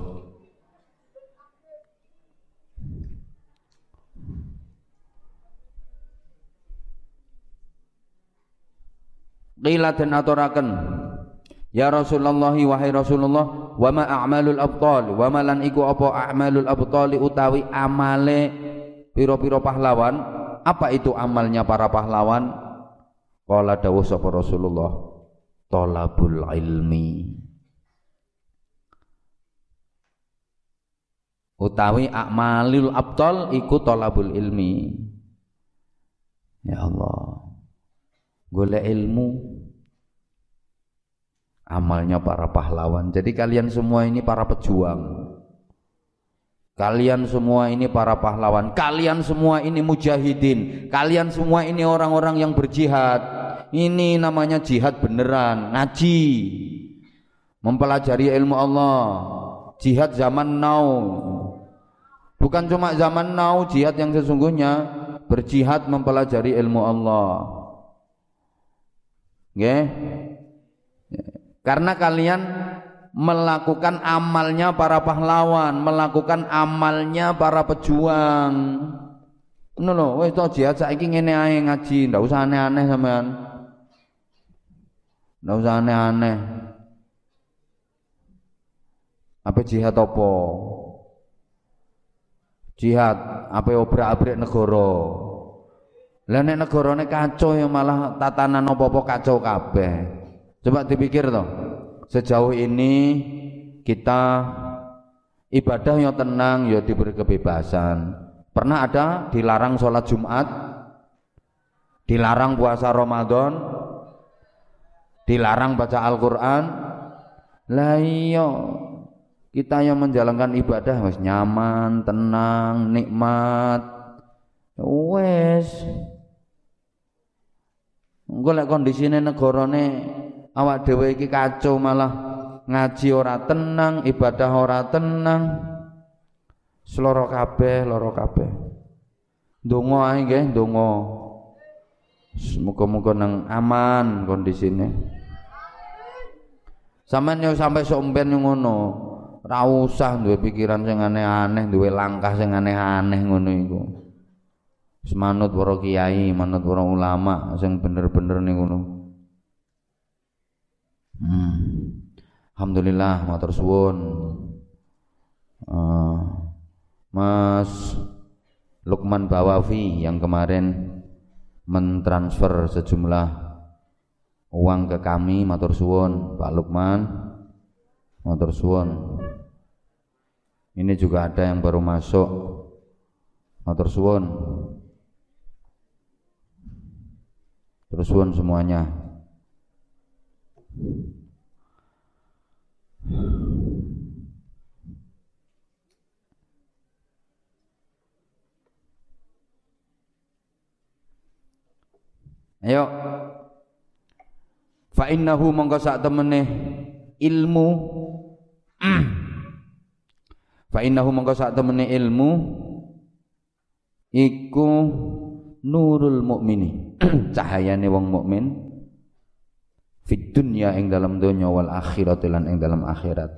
Qila dan aturaken Ya Rasulullah wahai Rasulullah wa ma a'malul abtal wa ma lan iku apa a'malul abtal utawi amale piro-piro pahlawan? Apa itu amalnya para pahlawan? Qala dawuh sapa Rasulullah tolabul ilmi. Utawi akmalil abdal iku tolabul ilmi. Ya Allah golek ilmu. Amalnya para pahlawan. Jadi kalian semua ini para pejuang. Kalian semua ini para pahlawan, kalian semua ini mujahidin, kalian semua ini orang-orang yang berjihad, Ini namanya jihad beneran, ngaji. Mempelajari ilmu Allah. Jihad zaman now. Bukan cuma zaman now jihad yang sesungguhnya berjihad mempelajari ilmu Allah. Okay? Karena kalian melakukan amalnya para pahlawan, melakukan amalnya para pejuang. Lho, wis to jihad saiki ngene ae ngaji, ndak usah aneh-aneh sampean. Ndak usah aneh-aneh. Apa jihad apa? Jihad apa obrak-abrik negara. Lah nek negarane kacau ya malah tatanan apa-apa kacau kabeh. Coba dipikir toh. Sejauh ini kita ibadah yang tenang ya diberi kebebasan Pernah ada dilarang sholat Jumat, dilarang puasa Ramadan, dilarang baca Al-Quran. Lah iya, kita yang menjalankan ibadah wes nyaman, tenang, nikmat. Wes. Engko lek kondisine negarane awak dhewe iki kacau malah ngaji ora tenang, ibadah ora tenang. Seloro kabeh, loro kabeh. Donga ae nggih. Muga-muga nang aman kondisine. Sampeyan yo sampai somben yo ngono. Ora usah duwe pikiran sing aneh-aneh, duwe langkah sing aneh-aneh ngono iku. Wis manut para kiai, manut para ulama sing bener-bener ning ngono. Hmm. Alhamdulillah matur suwun. Uh, Mas Lukman Bawafi yang kemarin mentransfer sejumlah uang ke kami matur suwun Pak Lukman. Matur suwun. Ini juga ada yang baru masuk. Matur suwun. Terus suwun semuanya. Ayo. Fa innahu mongko sak temene ilmu. Fa innahu mongko sak temene ilmu iku nurul mukmini. Cahayane wong mukmin fid dunya ing dalam dunya wal akhirat lan ing dalam akhirat.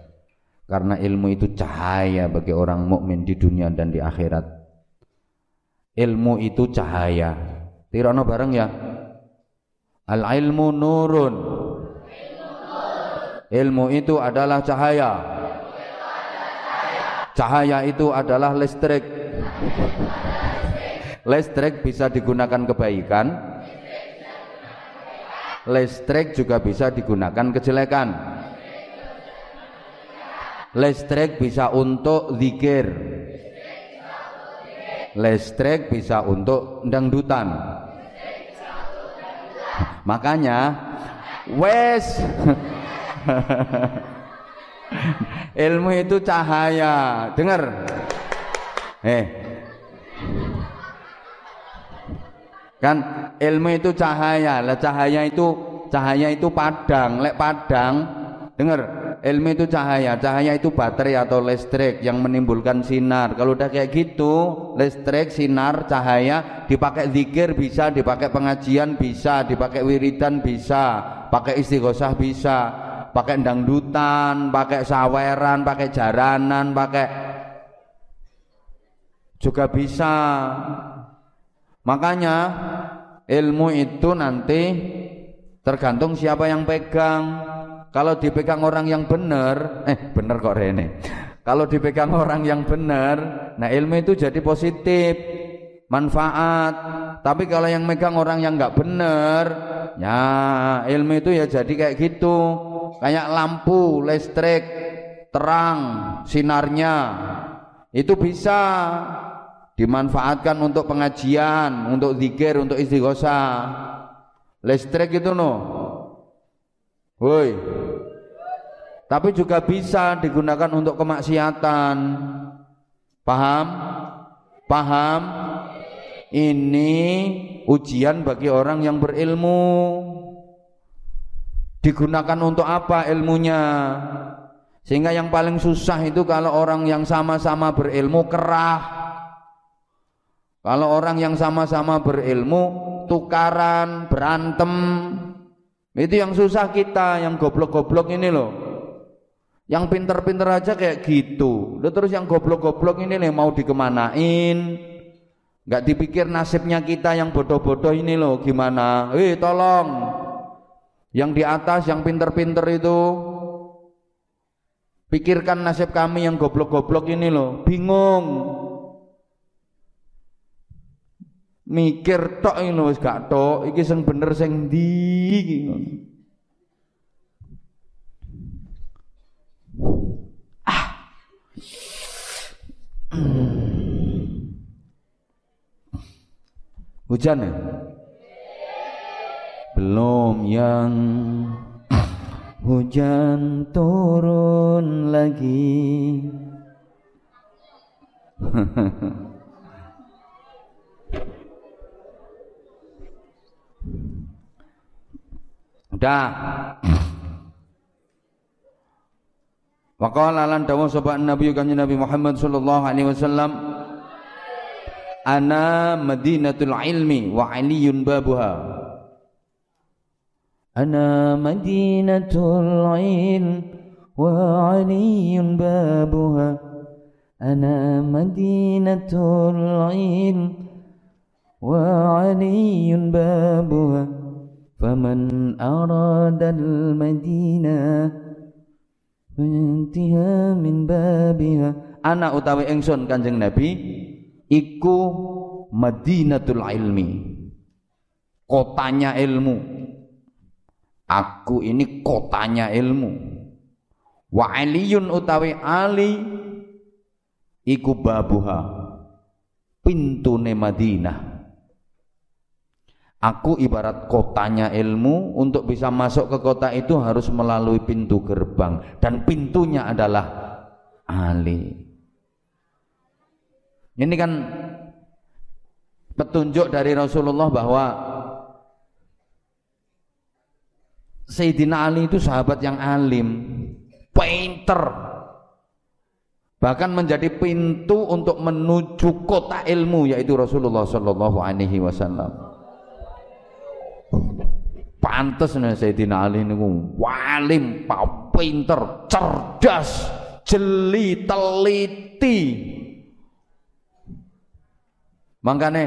Karena ilmu itu cahaya bagi orang mukmin di dunia dan di akhirat. Ilmu itu cahaya. Tirono bareng ya Al ilmu nurun. Ilmu itu adalah cahaya. Cahaya itu adalah listrik. Listrik bisa digunakan kebaikan. Listrik juga bisa digunakan kejelekan. Listrik bisa untuk zikir. Listrik bisa untuk dangdutan Makanya wes ilmu itu cahaya. Dengar. Eh. Kan ilmu itu cahaya. Lah cahaya itu cahaya itu padang, lek padang. Dengar, ilmu itu cahaya. Cahaya itu baterai atau listrik yang menimbulkan sinar. Kalau udah kayak gitu, listrik, sinar, cahaya dipakai zikir bisa, dipakai pengajian bisa, dipakai wiridan bisa, pakai istighosah bisa, pakai dangdutan, pakai saweran, pakai jaranan, pakai juga bisa. Makanya ilmu itu nanti tergantung siapa yang pegang kalau dipegang orang yang benar, eh benar kok Rene. Kalau dipegang orang yang benar, nah ilmu itu jadi positif, manfaat. Tapi kalau yang megang orang yang nggak benar, ya ilmu itu ya jadi kayak gitu, kayak lampu listrik terang sinarnya itu bisa dimanfaatkan untuk pengajian, untuk zikir, untuk istighosah. Listrik itu no, Woi. Tapi juga bisa digunakan untuk kemaksiatan. Paham? Paham? Ini ujian bagi orang yang berilmu. Digunakan untuk apa ilmunya? Sehingga yang paling susah itu kalau orang yang sama-sama berilmu kerah. Kalau orang yang sama-sama berilmu tukaran, berantem. Itu yang susah kita, yang goblok-goblok ini loh. Yang pinter-pinter aja kayak gitu. Lalu terus yang goblok-goblok ini nih mau dikemanain? Gak dipikir nasibnya kita yang bodoh-bodoh ini loh gimana? Eh tolong, yang di atas yang pinter-pinter itu pikirkan nasib kami yang goblok-goblok ini loh, bingung. Mikir tok ini loh, gak tok, iki sing bener sing ndi Hujan ya? Belum yang hujan turun lagi. Udah. Waqala lan dawu sapa Nabi kanjeng Nabi Muhammad sallallahu alaihi wasallam ana madinatul ilmi wa aliyun babuha. Ana madinatul ilm wa aliyun babuha. Ana madinatul ilm wa aliyun babuha arada al madinah fantiha min babiha ana utawi ingsun kanjeng nabi iku Madinatul Ilmi. Kotanya ilmu. Aku ini kotanya ilmu. Wa aliyun utawi ali iku babuha pintune Madinah Aku ibarat kotanya ilmu untuk bisa masuk ke kota itu harus melalui pintu gerbang dan pintunya adalah Ali. Ini kan petunjuk dari Rasulullah bahwa Sayyidina Ali itu sahabat yang alim, painter, bahkan menjadi pintu untuk menuju kota ilmu yaitu Rasulullah Shallallahu Alaihi Wasallam. Pantes nih Sayyidina Ali ini walim, pinter, cerdas, jeli, teliti, Makanya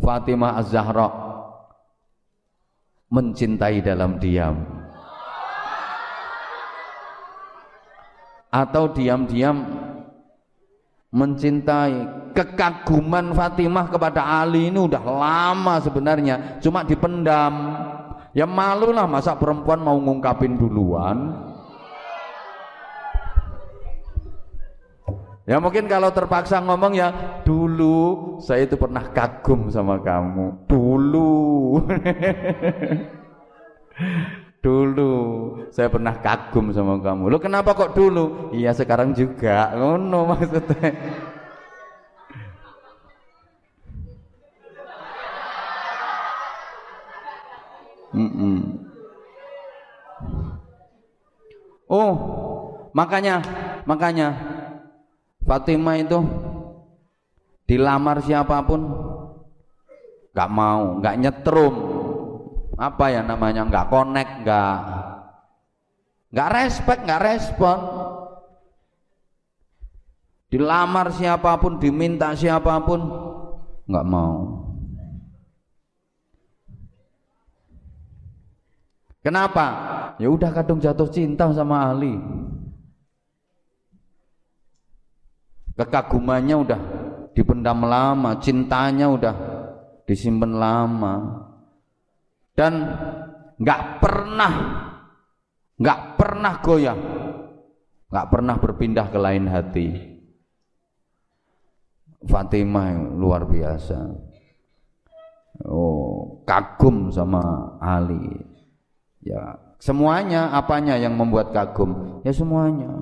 Fatimah Az-Zahra mencintai dalam diam. Atau diam-diam mencintai kekaguman Fatimah kepada Ali ini udah lama sebenarnya cuma dipendam ya malu lah masa perempuan mau ngungkapin duluan Ya mungkin kalau terpaksa ngomong ya dulu saya itu pernah kagum sama kamu. Dulu. dulu saya pernah kagum sama kamu. Lo kenapa kok dulu? Iya sekarang juga. Oh no maksudnya. Mm -mm. Oh, makanya makanya Fatimah itu dilamar siapa pun nggak mau, nggak nyetrum, apa ya namanya, nggak connect, nggak nggak respect, nggak respon. Dilamar siapa pun, diminta siapa pun, nggak mau. Kenapa? Ya udah kadung jatuh cinta sama Ali. kekagumannya udah dipendam lama, cintanya udah disimpan lama. Dan nggak pernah nggak pernah goyah, nggak pernah berpindah ke lain hati. Fatimah luar biasa. Oh, kagum sama Ali. Ya, semuanya apanya yang membuat kagum? Ya semuanya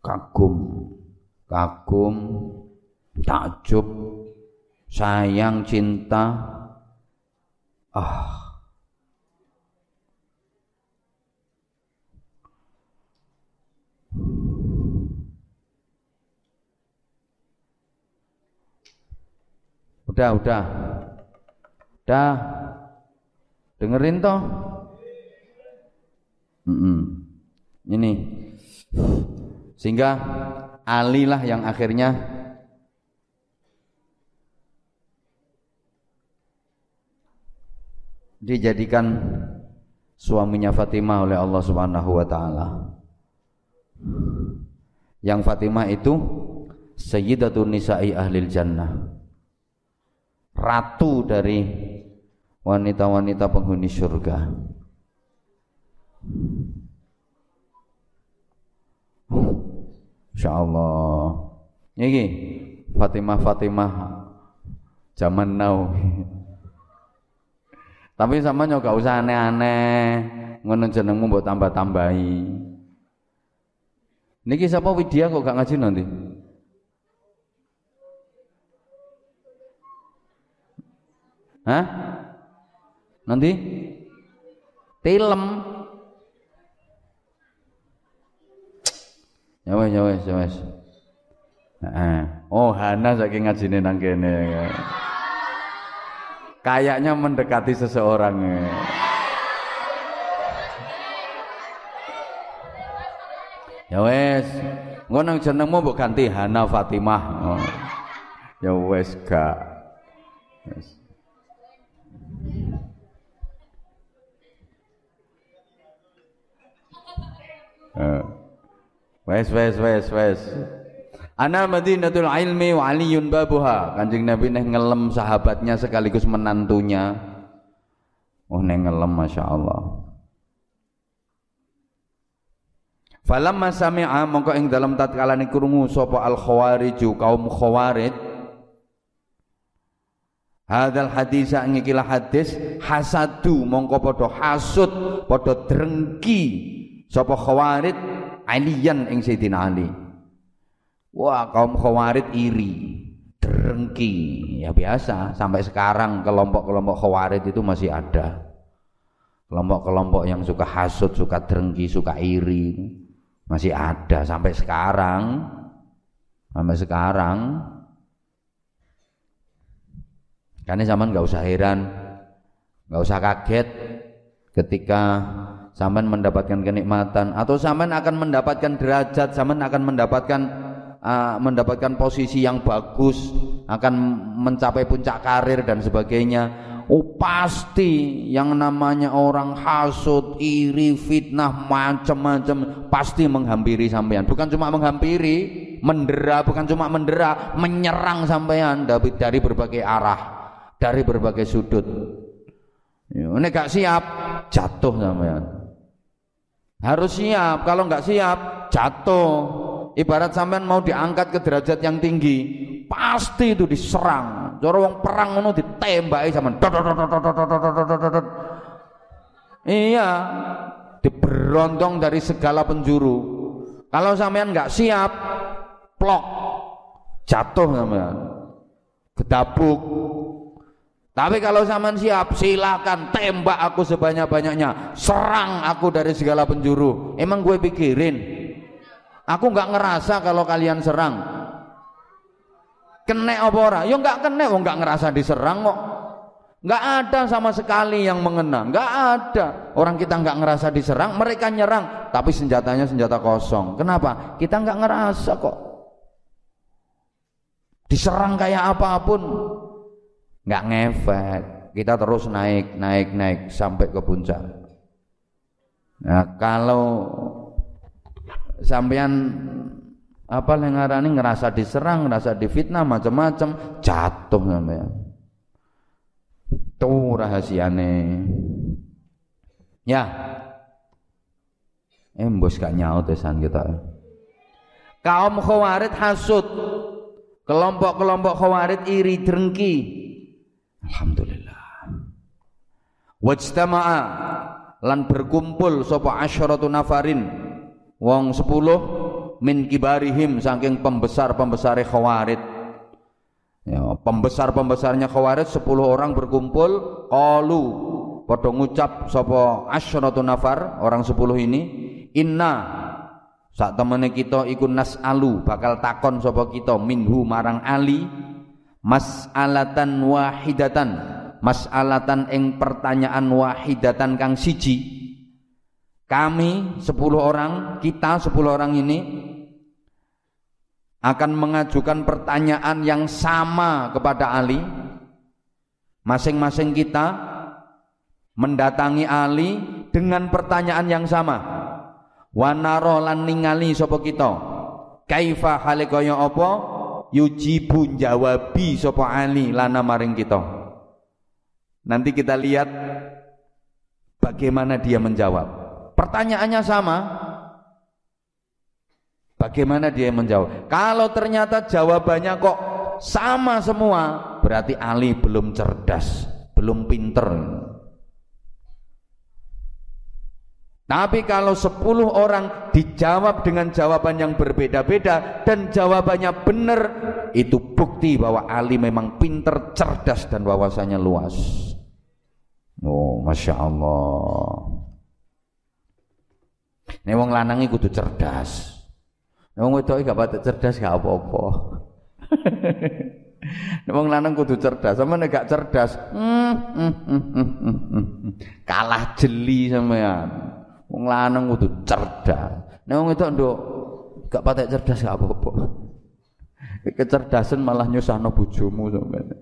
kagum kagum takjub sayang cinta Ah. Udah, udah. Udah. Dengerin toh? Ini. Sehingga Ali lah yang akhirnya dijadikan suaminya Fatimah oleh Allah Subhanahu wa taala. Yang Fatimah itu sayyidatun nisa'i ahlil jannah. Ratu dari wanita-wanita penghuni surga. Insya Allah. Ini Fatimah Fatimah zaman now. Tapi sama gak usah aneh-aneh, ngono jenengmu mbok tambah-tambahi. Niki siapa Widya kok gak ngaji nanti? Hah? Nanti? Tilem. Ya wes, ya wes, ya wes. Oh, Hana saking ngajine nang kene. Kayaknya mendekati seseorang. Ya wes, engko nang jenengmu mbok ganti Hana Fatimah. Oh. Ya wes gak. Wes wes wes wes. Ana Madinatul Ilmi wa Aliyun babuha. Kanjeng Nabi neh ngelem sahabatnya sekaligus menantunya. Oh neh ngelem Masya Allah. Falamma sami'a mongko ing dalam tatkala krungu sapa al khawariju kaum khawarij Hadal hadis ing ikilah hadis hasadu mongko padha hasud padha drengki sapa khawarij aliyan ing Sayyidina Ali Wah kaum khawarid iri, derengki, ya biasa. Sampai sekarang kelompok-kelompok khawarid itu masih ada. Kelompok-kelompok yang suka hasut, suka derengki, suka iri, masih ada sampai sekarang. Sampai sekarang. Karena zaman nggak usah heran, nggak usah kaget ketika zaman mendapatkan kenikmatan atau zaman akan mendapatkan derajat, zaman akan mendapatkan uh, mendapatkan posisi yang bagus, akan mencapai puncak karir dan sebagainya. Oh pasti yang namanya orang hasut, iri, fitnah, macam-macam pasti menghampiri sampean. Bukan cuma menghampiri, mendera, bukan cuma mendera, menyerang sampean dari berbagai arah, dari berbagai sudut. Ini gak siap, jatuh sampean. Harus siap, kalau nggak siap, jatuh ibarat sampean mau diangkat ke derajat yang tinggi, pasti itu diserang. Cara wong perang ngono ditembaki sampean. Iya, diberontong dari segala penjuru. Kalau sampean nggak siap, plok, jatuh sampean. Gedabuk. Tapi kalau sampean siap, silakan tembak aku sebanyak-banyaknya, serang aku dari segala penjuru. Emang gue pikirin, Aku nggak ngerasa kalau kalian serang. Kene apa ora? Ya nggak kene, wong nggak ngerasa diserang kok. Nggak ada sama sekali yang mengena, nggak ada. Orang kita nggak ngerasa diserang, mereka nyerang, tapi senjatanya senjata kosong. Kenapa? Kita nggak ngerasa kok. Diserang kayak apa pun, nggak ngefek. Kita terus naik, naik, naik sampai ke puncak. Nah, kalau sampean apa yang ngarani ngerasa diserang, ngerasa difitnah macam-macam, jatuh sampean. Tuh rahasiane. Ya. Embos gak nyaut esan kita. Kaum khawarid hasud. Kelompok-kelompok khawarid iri drengki. Alhamdulillah. Wajtama'a lan berkumpul sapa asyaratu nafarin wong sepuluh min kibarihim saking pembesar-pembesar khawarid ya, pembesar-pembesarnya khawarid sepuluh orang berkumpul qalu padha ngucap sapa asyratu nafar orang sepuluh ini inna saat temene kita iku alu bakal takon sapa kita minhu marang Ali mas'alatan wahidatan mas'alatan ing pertanyaan wahidatan kang siji kami sepuluh orang kita sepuluh orang ini akan mengajukan pertanyaan yang sama kepada Ali. Masing-masing kita mendatangi Ali dengan pertanyaan yang sama. Wanaro lan ningali sapa kita? Kaifa hale kaya apa? Yujibu jawabi sapa Ali lana maring kita. Nanti kita lihat bagaimana dia menjawab pertanyaannya sama bagaimana dia menjawab kalau ternyata jawabannya kok sama semua berarti Ali belum cerdas belum pinter Tapi kalau 10 orang dijawab dengan jawaban yang berbeda-beda dan jawabannya benar, itu bukti bahwa Ali memang pinter, cerdas dan wawasannya luas. Oh, masya Allah. Ini wong lanangi kudu cerdas. Ini wong wedok gak patut cerdas gak apa-apa. Ini wong lanang kudu cerdas, sama nek gak cerdas, hmm, hmm, hmm, kalah jeli sampean. Wong lanang kudu cerdas. Nek wong itu nduk gak patek cerdas gak apa-apa. Kecerdasan malah nyusahno bojomu sampeyan.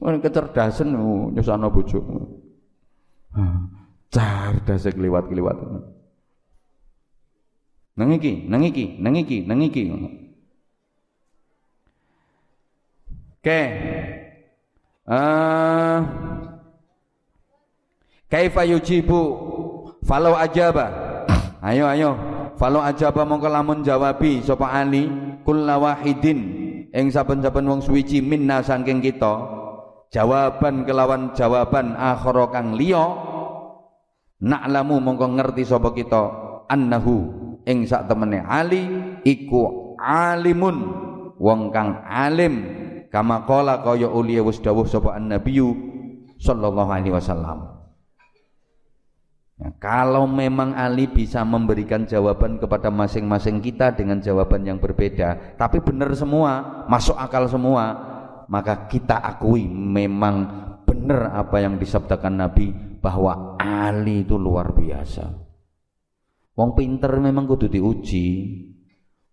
Wong kecerdasan nyusahno bojomu. Cerdas kliwat-kliwat. Nang iki, nang iki, nang iki, nang iki. Oke. Okay. Uh, Kaifa yujibu falau ajaba. Ayo ayo. Falau ajaba mongko lamun jawabi sapa Ali kulla wahidin ing saben-saben wong suwiji minna saking kita. Jawaban kelawan jawaban akhara kang liya. Na'lamu mongko ngerti sapa kita annahu ing sak temene Ali iku alimun wong kang alim. Kama qala kaya uliya wis dawuh sapa annabiyyu sallallahu alaihi wasallam. Ya, kalau memang Ali bisa memberikan jawaban kepada masing-masing kita dengan jawaban yang berbeda, tapi benar semua, masuk akal semua, maka kita akui memang benar apa yang disabdakan Nabi bahwa Ali itu luar biasa. Wong pinter memang kudu diuji.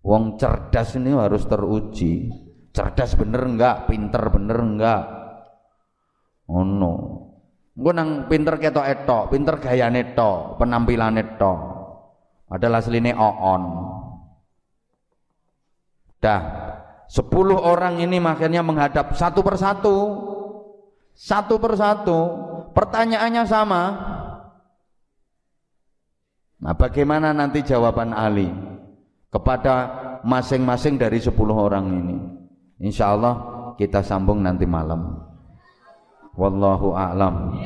Wong cerdas ini harus teruji. Cerdas bener enggak? Pinter bener enggak? Oh no. Engko nang pinter ketok etok, pinter gayane tok, penampilane tok. Padahal asline oon. Dah, sepuluh orang ini makanya menghadap satu persatu. Satu persatu. Pertanyaannya sama. Nah bagaimana nanti jawaban Ali kepada masing-masing dari sepuluh orang ini? Insya Allah kita sambung nanti malam. Wallahu a'lam.